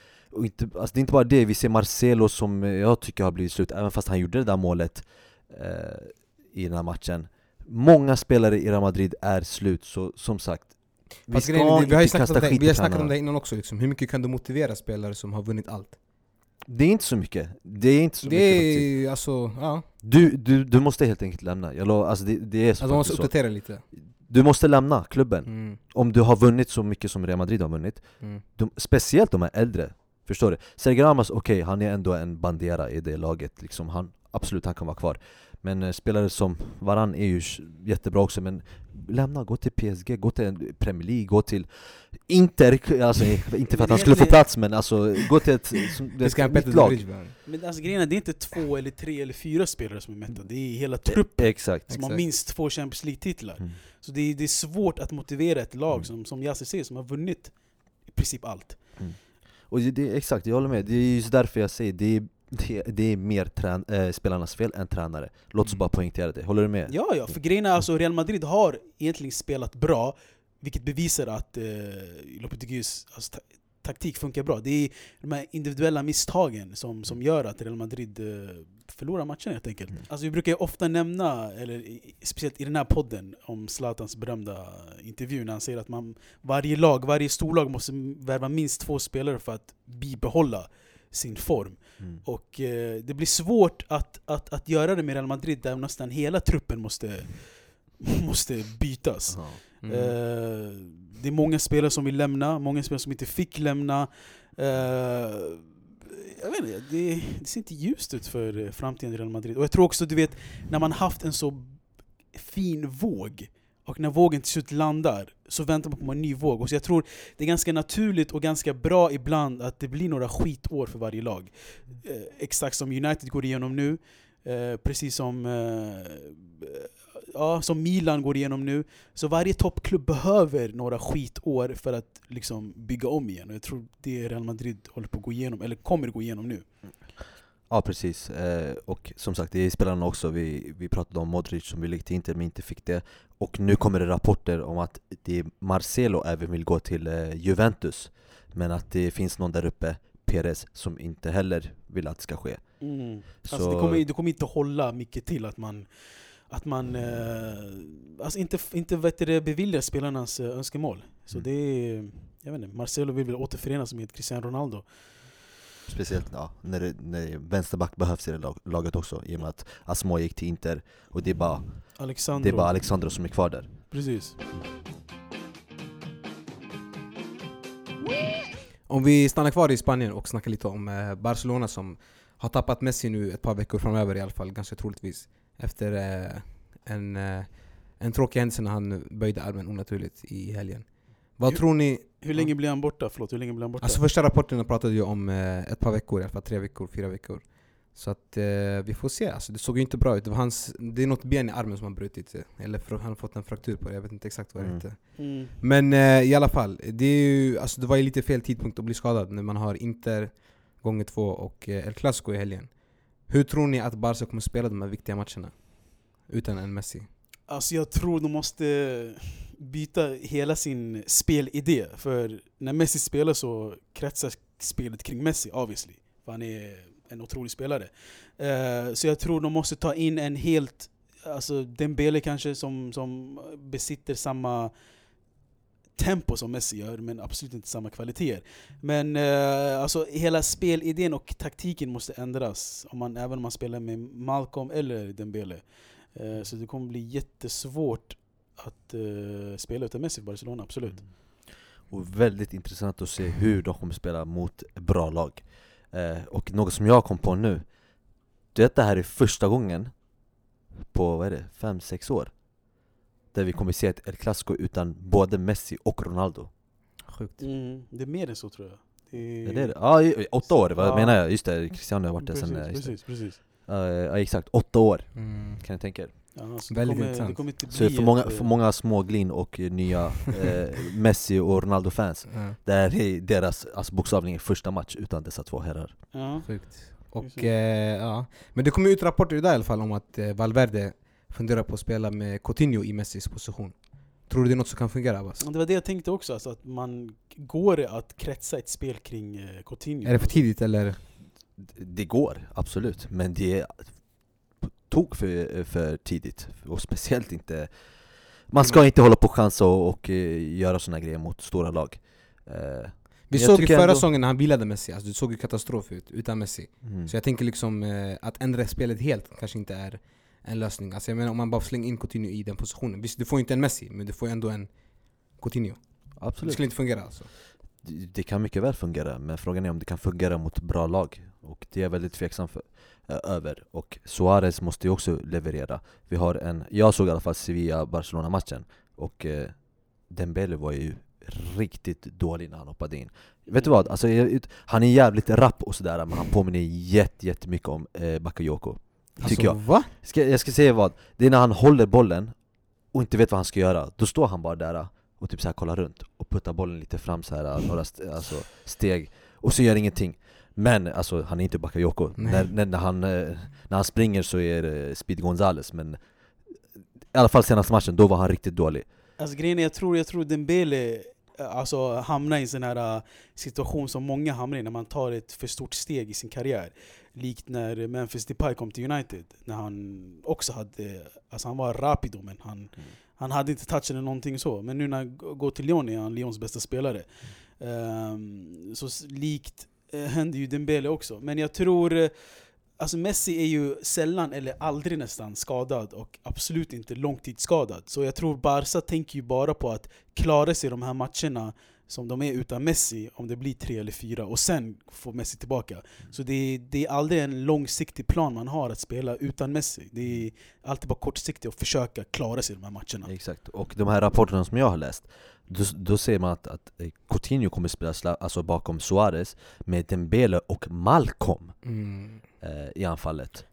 inte, alltså det är inte bara det, vi ser Marcelo som eh, jag tycker har blivit slut Även fast han gjorde det där målet eh, i den här matchen. Många spelare i Real Madrid är slut, så som sagt Vi Fast ska grejen är, vi har inte kasta det, skit vi har snackat om det innan också liksom. Hur mycket kan du motivera spelare som har vunnit allt? Det är inte så mycket, det är inte så Det mycket är alltså, ja. du, du, du måste helt enkelt lämna, jag lo, alltså det, det är så Alltså man måste uppdatera lite. Du måste lämna klubben, Mm. om du har vunnit så mycket som Real Madrid har vunnit Mm. de, Speciellt de här äldre, förstår du? Sergio Ramos, okej han är ändå en bandera i det laget, liksom han, absolut han kan vara kvar Men eh, spelare som Varann är ju jättebra också men lämna, gå till PSG, gå till en Premier League, gå till Inter, alltså inte för att han skulle få plats men alltså gå till ett, som, Vi ska nytt lag. Men alltså grejen är, det är inte två eller tre eller fyra spelare som är mätta, det är hela truppen Exakt som har minst två Champions League-titlar. Mm. Så det är, det är svårt att motivera ett lag Mm. som, som Yasser säger, som har vunnit i princip allt. Och det, det, exakt, jag håller med, det är just därför jag säger det är, det, det är mer trän, äh, spelarnas fel än tränare Låt oss Mm. bara poängtera det, håller du med? Ja, ja, för grejen är alltså Real Madrid har egentligen spelat bra, vilket bevisar att eh, Lopeteguis alltså, ta taktik funkar bra. Det är de här individuella misstagen som, som gör att Real Madrid eh, förlorar matchen helt enkelt. Mm. Alltså vi brukar ofta nämna, eller speciellt i den här podden, om Zlatans berömda intervju när han säger att man, varje lag, varje storlag måste värva minst två spelare för att bibehålla sin form. Mm. Och eh, det blir svårt att, att, att göra det med Real Madrid där nästan hela truppen måste, måste bytas. Ja. Mm. Eh, det är många spelare som vill lämna, många spelare som inte fick lämna. Eh, jag vet inte, det, det ser inte ljust ut för eh, framtiden i Real Madrid. Och jag tror också, du vet, när man haft en så fin våg och när vågen till slut landar så väntar man på en ny våg. Och så jag tror det är ganska naturligt och ganska bra ibland att det blir några skitår för varje lag. Eh, exakt som United går igenom nu, eh, precis som, eh, ja, som Milan går igenom nu. Så varje toppklubb behöver några skitår för att liksom bygga om igen. Och jag tror det Real Madrid håller på att gå igenom, eller kommer att gå igenom nu. Mm. Ja precis, eh, och som sagt det är spelarna också, vi, vi pratade om Modric som ville till Inter men inte fick det Och nu kommer det rapporter om att det är Marcelo även vill gå till eh, Juventus Men att det finns någon där uppe, Perez, som inte heller vill att det ska ske Alltså Så- det, kommer, det kommer inte hålla mycket till att man att man eh, alltså inte, inte vet det, beviljar spelarnas eh, önskemål. Så Mm. det är, jag vet inte, Marcelo vill väl återförenas med Cristiano Ronaldo. Speciellt ja, när, det, när vänsterback behövs i det lag, laget också i och med att Asmo gick till Inter och det är bara, Alexandro. det är bara Alexandro som är kvar där Precis. Om vi stannar kvar i Spanien och snackar lite om eh, Barcelona som har tappat Messi nu ett par veckor framöver i alla fall, ganska troligtvis. Efter eh, en, eh, en tråkig händelse när han böjde armen onaturligt i helgen. Vad tror ni? Hur länge blir han borta? Förlåt, hur länge blir han borta? Alltså första rapporterna pratade ju om eh, ett par veckor, i alla fall tre veckor, fyra veckor. Så att eh, vi får se, alltså, det såg ju inte bra ut. Det, var hans, det är något ben i armen som har brutit, eh, eller fra- han har fått en fraktur på det, jag vet inte exakt vad det Mm. heter. mm. Men eh, i alla fall, det, är ju, alltså, det var ju lite fel tidpunkt att bli skadad när man har Inter gånger två och eh, El Clasico i helgen. Hur tror ni att Barca kommer spela de här viktiga matcherna? Utan en Messi? Alltså jag tror de måste byta hela sin spelidé. För när Messi spelar så kretsar spelet kring Messi, obviously. För han är en otrolig spelare. Eh, så jag tror de måste ta in en helt, alltså Dembele kanske som, som besitter samma tempo som Messi gör, men absolut inte samma kvaliteter. Men eh, alltså hela spelidén och taktiken måste ändras, om man, även om man spelar med Malcolm eller Dembele. Eh, Så det kommer bli jättesvårt att eh, spela utan Messi för Barcelona, absolut. Och väldigt intressant att se hur de kommer spela mot bra lag eh, Och något som jag kom på nu Det här är första gången på, vad är det, fem sex år Där vi kommer se ett El Clasico utan både Messi och Ronaldo Sjukt. Mm, det är mer än så tror jag. Det Är det det? Ja, i- åtta år, vad Ja. menar jag? Just det, Cristiano har varit där precis, sen eh, precis, precis. Ja, ja exakt, åtta år Mm. kan jag tänka er Ja, Väldigt det kommer, intressant. det kommer inte Så för många, ett, eh, för många småglin och eh, nya eh, Messi och Ronaldo-fans Ja, Det här är deras alltså, bokstavligen första match utan dessa två herrar Ja. sjukt. Och, eh, ja. Men det kommer ut rapporter idag i alla fall om att eh, Valverde funderar på att spela med Coutinho i Messis position. Tror du det är något som kan fungera Abbas? Det var det jag tänkte också, alltså att man går det att kretsa ett spel kring eh, Coutinho? Är det för tidigt eller? Det går, absolut, men det är tok för, för tidigt och speciellt inte Man ska inte hålla på och chansa och, och eh, göra såna grejer mot stora lag Eh, Vi såg ju förra ändå- säsongen när han vilade Messi, alltså det såg ju katastrof ut utan Messi. mm. Så jag tänker liksom eh, att ändra spelet helt kanske inte är en lösning. Alltså jag menar om man bara slänger in Coutinho i den positionen. Visst, du får inte en Messi, men du får ändå en Coutinho. Det Absolut, skulle inte fungera alltså. det, det kan mycket väl fungera, men frågan är om det kan fungera mot bra lag Och det är jag väldigt tveksam för, eh, över. Och Suarez måste ju också leverera. Vi har en, jag såg i alla fall Sevilla-Barcelona-matchen, och eh, Dembele var ju riktigt dålig när han hoppade in. Vet du vad? Alltså, han är jävligt rapp och sådär, men han påminner jätte, jättemycket om eh, Bakayoko. Tycker jag. va? Ska, jag ska säga vad, det är när han håller bollen och inte vet vad han ska göra, då står han bara där och typ så här kollar runt och puttar bollen lite fram så här några st- alltså, steg, och så gör ingenting Men alltså han är inte Bakayoko, när, när, när, han, eh, när han springer så är det Speed Gonzales men I alla fall senaste matchen, då var han riktigt dålig Alltså grejen är, jag tror, jag tror Dembele eh, alltså, hamnar i en sån här eh, situation som många hamnar i när man tar ett för stort steg i sin karriär. Likt när Memphis Depay kom till United, när han också hade, alltså han var rapido men han, han hade inte touchen eller någonting så. Men nu när han går till Lyon är han Lyons bästa spelare. Ehm, så s- likt Eh, händer ju Dembele också. Men jag tror, eh, alltså Messi är ju sällan eller aldrig nästan skadad och absolut inte långtidsskadad. Så jag tror Barca tänker ju bara på att klara sig i de här matcherna som de är utan Messi, om det blir tre eller fyra, och sen få Messi tillbaka. Så det är, det är aldrig en långsiktig plan man har att spela utan Messi. Det är alltid bara kortsiktigt att försöka klara sig i de här matcherna. Exakt, och de här rapporterna som jag har läst då, då ser man att, att eh, Coutinho kommer spela sla- alltså bakom Suarez med Dembele och Malcolm Mm. eh, i anfallet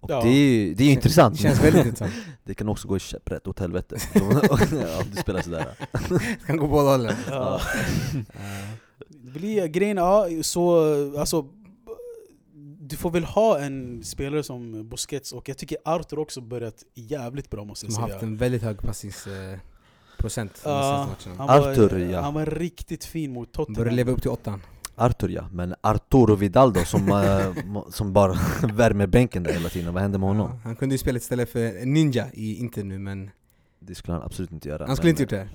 och Ja. det är, det är intressant Det känns väldigt intressant. Det kan också gå käpprätt åt helvete om du spelar sådär Det kan gå båda hållen. Ja. Eh, Det blir grejen, ja, så alltså du får väl ha en spelare som Busquets och jag tycker Arthur också börjat jävligt bra måste jag Som har säga. haft en väldigt hög passningsprocent de Ja, matcherna. Arthur, var, ja. han var riktigt fin mot Börjar Tottenham. leva upp till åttan. Artur ja, men Arturo Vidal då som, må- som bara värmer bänken där hela tiden, vad hände med honom? Ja, han kunde ju spela istället för Ninja i Inter nu men Det skulle han absolut inte göra han skulle men, inte gjort det.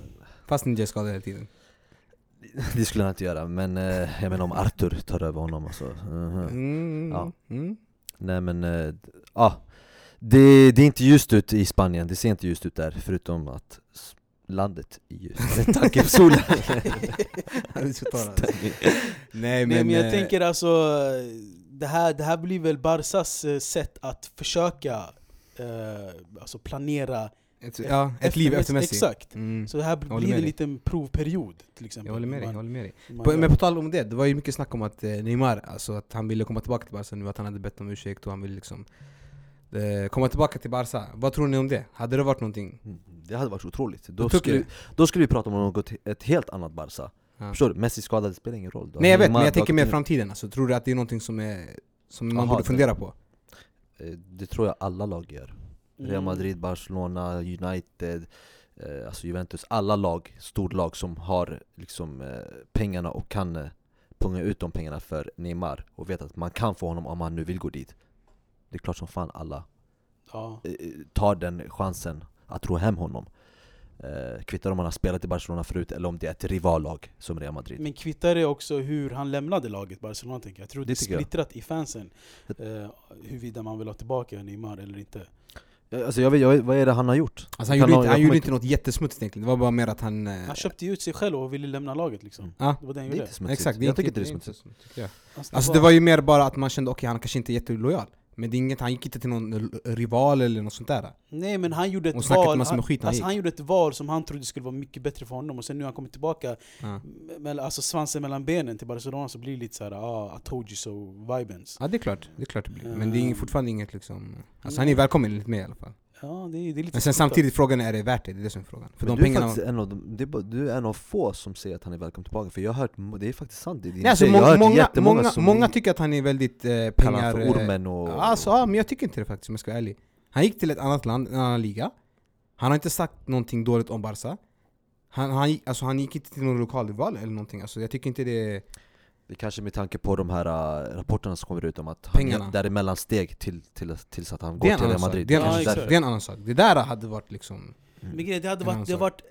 Fast Ninja är skadad hela tiden. Det skulle han inte göra, men eh, jag menar om Artur tar över honom alltså mhm. Mm. Ja. Mm. Nej men, d- ah, det, det är inte ljust ut i Spanien, det ser inte ljust ut där förutom att landet är ljust med tanke på solen. Nej men... Nej men jag eh, tänker alltså, det här, det här blir väl Barsas eh, sätt att försöka eh, alltså planera ett, ja, ett liv efter Messi. Exakt. Mm. Så det här blir en liten provperiod till exempel. Jag håller med dig, Man- håller med dig. På, men på tal om det, det var ju mycket snack om att eh, Neymar, alltså att han ville komma tillbaka till Barca nu, att han hade bett om ursäkt och han ville liksom komma tillbaka till Barca. Vad tror ni om det? Hade det varit någonting? Mm, Det hade varit otroligt, då Du skulle, då skulle vi prata om något, ett helt annat Barca Ja. Förstår du? Messi skadad, det spelar ingen roll då. Nej jag vet, men jag tänker mer framtiden alltså. Tror du att det är någonting som, är, som man Aha, borde det- fundera på? Eh, Det tror jag alla lag gör Real Mm. Madrid, Barcelona, United, eh, alltså Juventus, alla lag, storlag som har liksom eh, pengarna och kan eh, punga ut de pengarna för Neymar och vet att man kan få honom om han nu vill gå dit. Det är klart som fan alla Ja. eh, tar den chansen att ro hem honom. Eh, kvittar om han har spelat i Barcelona förut eller om det är ett rivallag som Real Madrid. Men kvittar det också hur han lämnade laget Barcelona tänker jag. Jag tror det, Det är tycker jag. splittrat i fansen eh, huruvida man vill ha tillbaka Neymar eller inte. Alltså jag vet, jag vet, vad är det han har gjort? Alltså han gjorde, ha- inte, han gjorde inte- något jättesmutsigt egentligen, det var bara mer att han... eh, Han köpte ju ut sig själv och ville lämna laget liksom. Ja, Det var det han Det är gjorde. inte smutsigt. exakt. jag tycker inte det är inte smutsigt. Alltså, det var ju mer bara att man kände okej, han kanske inte är jättelojal. Men det är inget, han gick inte till någon rival eller något sånt där. Nej men han gjorde ett val, han, skit alltså, han gjorde ett val som han trodde skulle vara mycket bättre för honom och sen nu har han kommit tillbaka Ja, med alltså, svansen mellan benen till Barcelona så blir det lite såhär ah, I told you so vibens. ja det är klart, det är klart det blir. Men det är fortfarande inget liksom... Alltså han är välkommen enligt mig i alla fall. Ja det är, det är lite Men sen samtidigt, frågan är är det värt det? Det är det som är frågan. För Men de du, är pengarna... faktiskt en av de, det är bara, du är en av få som säger att han är välkommen tillbaka, för jag har hört, det är faktiskt sant det är Nej, alltså, jag har hört många, jättemånga många, som många tycker att han är väldigt eh, pengar... för ormen och... Alltså, ja, men jag tycker inte det faktiskt om jag ska vara ärlig. Han gick till ett annat land, en annan liga. Han har inte sagt någonting dåligt om Barca. Han, han, gick- alltså, han gick inte till någon lokalrival eller någonting. Alltså, jag tycker inte det... Det är kanske med tanke på de här äh, rapporterna som kommer ut om att Pengarna. han är där emellan steg till, till, tills att han går är till Real. Madrid. Det är en, Ja, det är en annan sak. Det där hade varit liksom... Men grejen, det hade varit, det sak. varit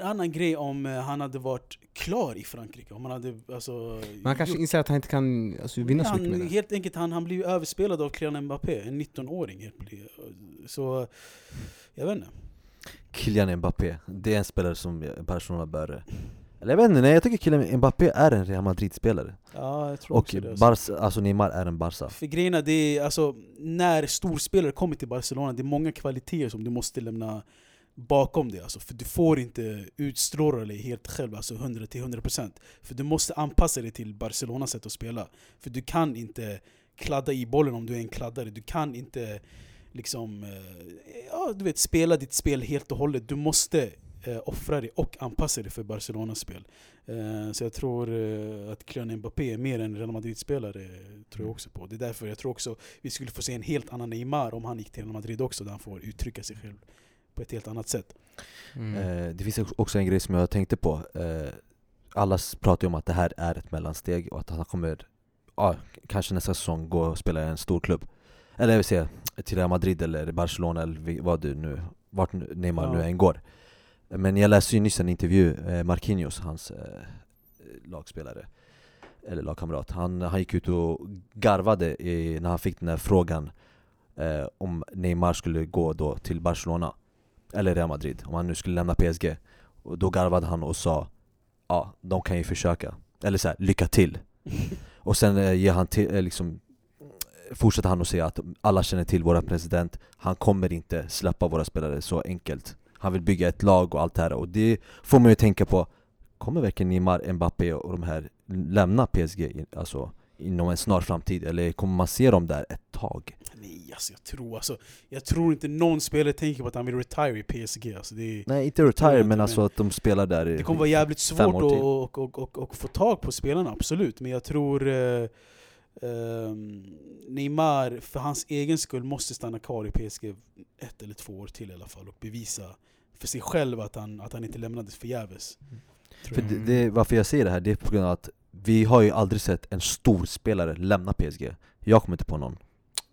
en annan grej om eh, han hade varit klar i Frankrike. Om han hade alltså... Man kanske gjort- inser att han inte kan alltså, vinna så mycket med han, det. Helt enkelt, han, han blir ju överspelad av Kylian Mbappé, en 19-åring. helt blir- Så, jag vet inte. Kylian Mbappé, det är en spelare som Barcelona bör Eller jag vet inte, nej jag tycker killen Mbappé är en Real Madrid-spelare Ja, jag tror Och också det. Alltså. Barca, alltså Neymar är en Barca För grejen är, det är alltså, när storspelare kommer till Barcelona, det är många kvaliteter som du måste lämna bakom dig. Alltså, för du får inte utstråla dig helt själv, alltså 100-100% För du måste anpassa dig till Barcelonas sätt att spela. För du kan inte kladda i bollen om du är en kladdare. Du kan inte liksom, eh, ja, du vet, spela ditt spel helt och hållet. Du måste eh, offra dig och anpassa dig för Barcelonas spel. Eh, så jag tror eh, att Kylian Mbappé är mer en Real Madrid-spelare, tror jag också på. Det är därför jag tror också vi skulle få se en helt annan Neymar om han gick till Real Madrid också, där han får uttrycka sig själv på ett helt annat sätt. Mm. eh, Det finns också en grej som jag tänkte på eh, Alla pratar ju om att det här är ett mellansteg och att han kommer ja, Kanske nästa säsong gå och spela i en stor klubb Eller jag vill säga till Real Madrid eller Barcelona eller vad du nu Vart Neymar Ja. nu än går Men jag läste ju nyss en intervju, eh, Marquinhos, hans eh, lagspelare Eller lagkamrat. Han, han gick ut och garvade i, när han fick den här frågan eh, Om Neymar skulle gå då till Barcelona Eller Real Madrid, om han nu skulle lämna PSG och Då garvade han och sa Ja, de kan ju försöka. Eller så här, lycka till. Och sen eh, ger han till, eh, liksom Fortsätter han att säga att alla känner till våra president. Han kommer inte släppa våra spelare så enkelt Han vill bygga ett lag och allt det här och det får man ju tänka på Kommer verkligen Neymar, Mbappé och de här lämna PSG alltså, inom en snar framtid? Eller kommer man se dem där ett tag? Nej, alltså jag tror, alltså, jag tror inte någon spelare tänker på att han vill retire i PSG. Alltså, det, är- Nej inte retire men men- alltså att de spelar där Det kommer vara jävligt svårt år att och, och, och, och få tag på spelarna, absolut. Men jag tror eh, ehm, Neymar, för hans egen skull, måste stanna kvar i PSG ett eller två år till i alla fall och bevisa för sig själv att han, att han inte lämnades förgäves. För jag. det, det, varför jag säger det här, det är på grund av att vi har ju aldrig sett en stor spelare lämna PSG Jag kommer inte på någon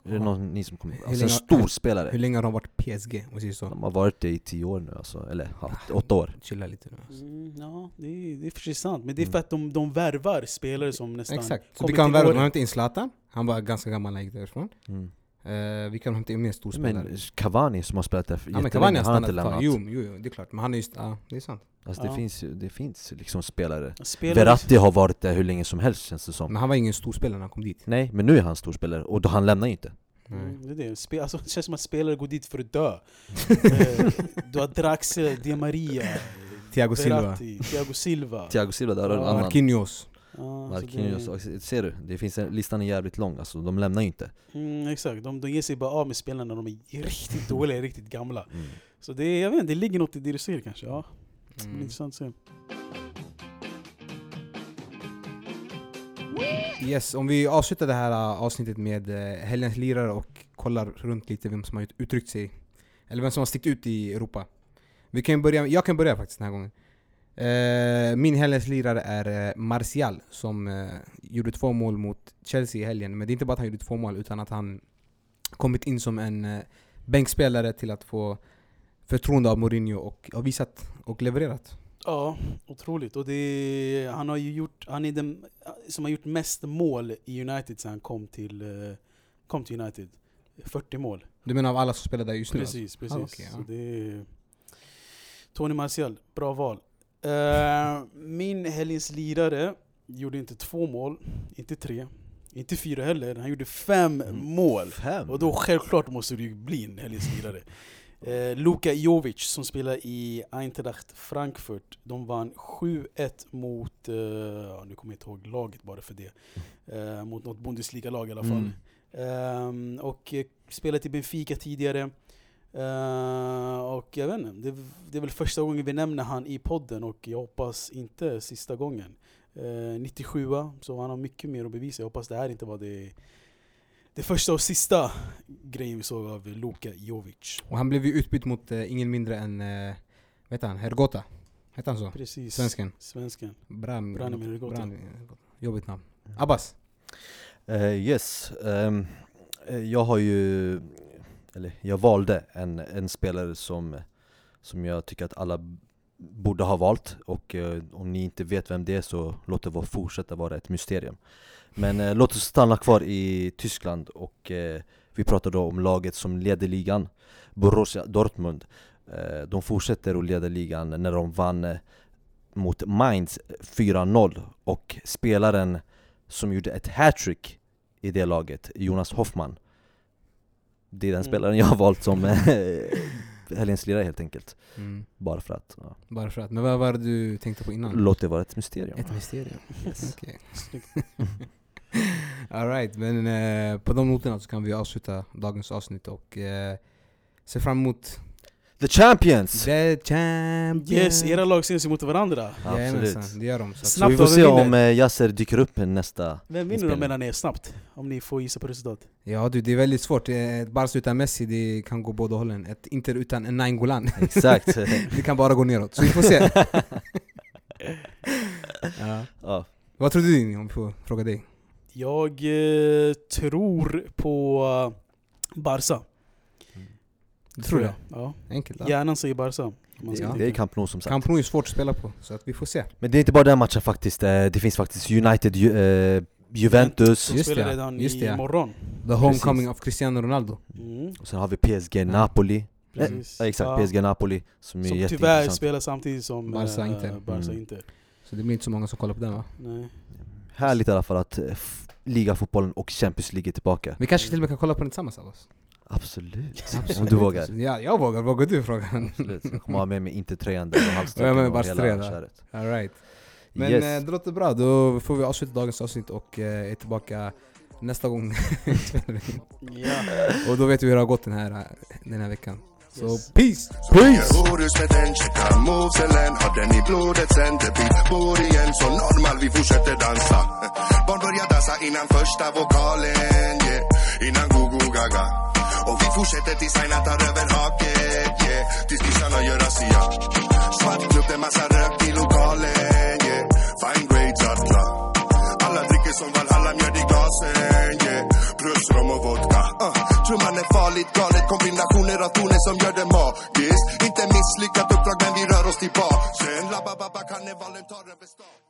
Är det någon ni som kommer Hur Alltså en länge- stor Hur spelare länge har de varit PSG? Om så. De har varit det i tio år nu alltså, eller ja, åtta år Chilla lite nu. Alltså. Mm, ja, det är, det är för sig sant. Men det är Mm. för att de, de värvar spelare som nästan Exakt. Så kommer vi kan värva, de har inte in Zlatan. Han var ganska gammal när han gick därifrån. mm. Eh, vi kan hämta in mer storspelare. Men Cavani som har spelat där Ja men jättelänge, Cavani har han har inte lämnat Jo, jo, jo, det är klart. Men han är just, ja det är sant. Alltså det Ja. finns ju, det finns liksom spelare Spelare- Verratti har varit där hur länge som helst känns det som Men han var ingen storspelare när han kom dit. Nej, men nu är han storspelare och då han lämnar ju inte. Mm, det, är det. Spe, alltså, det känns som att spelare går dit för att dö. eh, du har Draxler, Di Maria, Thiago Silva. Verratti, Thiago Silva. Thiago Silva där har du en Ja, annan Marquinhos. Ja, så Marquinhos, det- och ser du? Det finns en, listan är jävligt lång alltså, de lämnar ju inte Mm, exakt, de, de ger sig bara av med spelarna när de är riktigt dåliga, riktigt gamla. mm. Så det, jag vet inte, det ligger något i det du säger kanske. Ja, det Mm. intressant att se. Yes, om vi avslutar det här uh, avsnittet med uh, helgens lirare och kollar runt lite vem som har ut- uttryckt sig. Eller vem som har stickit ut i Europa. Vi kan börja, jag kan börja faktiskt den här gången. Eh, min helgens lirare är uh, Martial som eh, gjorde två mål mot Chelsea i helgen. Men det är inte bara att han gjorde två mål utan att han kommit in som en bänkspelare till att få förtroende av Mourinho och har visat och levererat. Ja, otroligt. Och det, han, har ju gjort, han är den som har gjort mest mål i United sen han kom till, eh, kom till United. 40 mål. Du menar av alla som spelar där just nu? alltså? Precis, precis. Ah, okej, ja. Det Tony Martial, bra val. Eh, min helgens lirare gjorde inte två mål, inte tre, inte fyra heller. Han gjorde fem Mm. mål. Fem? Och då självklart måste det ju bli en helgens lirare. Eh, Luka Jovic som spelar i Eintracht Frankfurt. De vann 7-1 mot, ja, nu kommer jag inte ihåg laget bara för det. Mot något Bundesliga-lag i alla fall. Mm. Ehm, och spelat i Benfica tidigare. Eh, och jag vet inte, det, det är väl första gången vi nämner han i podden och jag hoppas inte sista gången. Uh, 97 så han har mycket mer att bevisa. Jag hoppas det här inte var det, det första och sista grejen vi såg av Luka Jovic. Och han blev ju utbytt mot eh, ingen mindre än, uh, vet han, Hergota? Hette han så? Precis. Svensken. Svensken. Bram, Branimir Hergota. Jobbigt namn. Abbas? Eh, yes, eh, jag har ju, eller jag valde en, en spelare som, som jag tycker att alla borde ha valt. Och eh, om ni inte vet vem det är så låt det vara fortsätta vara ett mysterium. Men eh, låt oss stanna kvar i Tyskland och eh, vi pratar då om laget som leder ligan Borussia Dortmund. Eh, De fortsätter att leda ligan när de vann eh, mot Mainz 4-0 och spelaren som gjorde ett hattrick i det laget, Jonas Hoffman det är den Mm. spelaren jag har valt som eh, helgens lirare helt enkelt Mm. Bara för att, ja. Bara för att. Men vad var det du tänkte på innan? låt det vara ett mysterium Ett mysterium. Yes. Okej. Alright, men eh, på de noterna så kan vi avsluta dagens avsnitt och eh, se fram emot The Champions! The Champions! Yes, era lag syns emot varandra. Jajamensan, Absolut det gör de. Så att, Så Snabbt vi får se om eh, Yasser dyker upp nästa Vem vinner då mellan er snabbt? Om ni får gissa på resultat. ja du, det är väldigt svårt. Eh, Ett Barca utan Messi, det kan gå båda hållen. Ett Inter utan en Nainggolan, Exakt det kan bara gå neråt. Så vi får se. ja. ja. Vad tror du om vi får fråga dig? Jag eh, tror på uh, Barca. Tror det? Ja. Enkelt? Ja. Hjärnan säger Barca. Ja. Det är. Camp Nou som sagt Camp Nou är svårt att spela på, så att vi får se. Men det är inte bara den matchen faktiskt, eh, det finns faktiskt United, Ju- eh, Juventus Som spelar redan just det. imorgon. The homecoming of Cristiano Ronaldo. Mm, och sen har vi PSG Napoli precis. Ja, exakt, Ja. PSG Napoli som är Som tyvärr jätteintressant spelar samtidigt som Barca eh, Inter. Barca Mm. Inter. Så det blir inte så många som kollar på den va? Nej. Härligt i alla fall att eh, ligafotbollen och Champions League är tillbaka Vi kanske till och med kan kolla på den tillsammans av oss? Absolut, om du vågar Ja, jag vågar. Vågar du frågan? Absolut. Jag kommer ha med mig inte tröjan där och Och halsduken och Barca hela köret Alright. Men yes. eh, det låter bra, då får vi avsluta dagens avsnitt och eh, är tillbaka nästa gång. Och då vet vi hur det har gått den här, den här veckan. Så Yes. peace! Peace! Horus med den checka moveselen Har den i blodet centerpil Bor igen så normal vi fortsätter dansa Barn börjar dansa innan första vokalen yeah. Innan go-go gaga och vi fortsätter tills Aina tar över haket yeah. Tills nissarna gör razzia Svart klubb, det massa rök i lokalen yeah. Fine grades alla Alla dricker som Valhalla, mjöd i glasen yeah. Plus rom och vodka uh. Trumman är farligt galet Kombinationer av toner som gör det magiskt Inte misslyckat uppdrag men vi rör oss tillbaka Sen la ba ba ba karnevalen tar över stan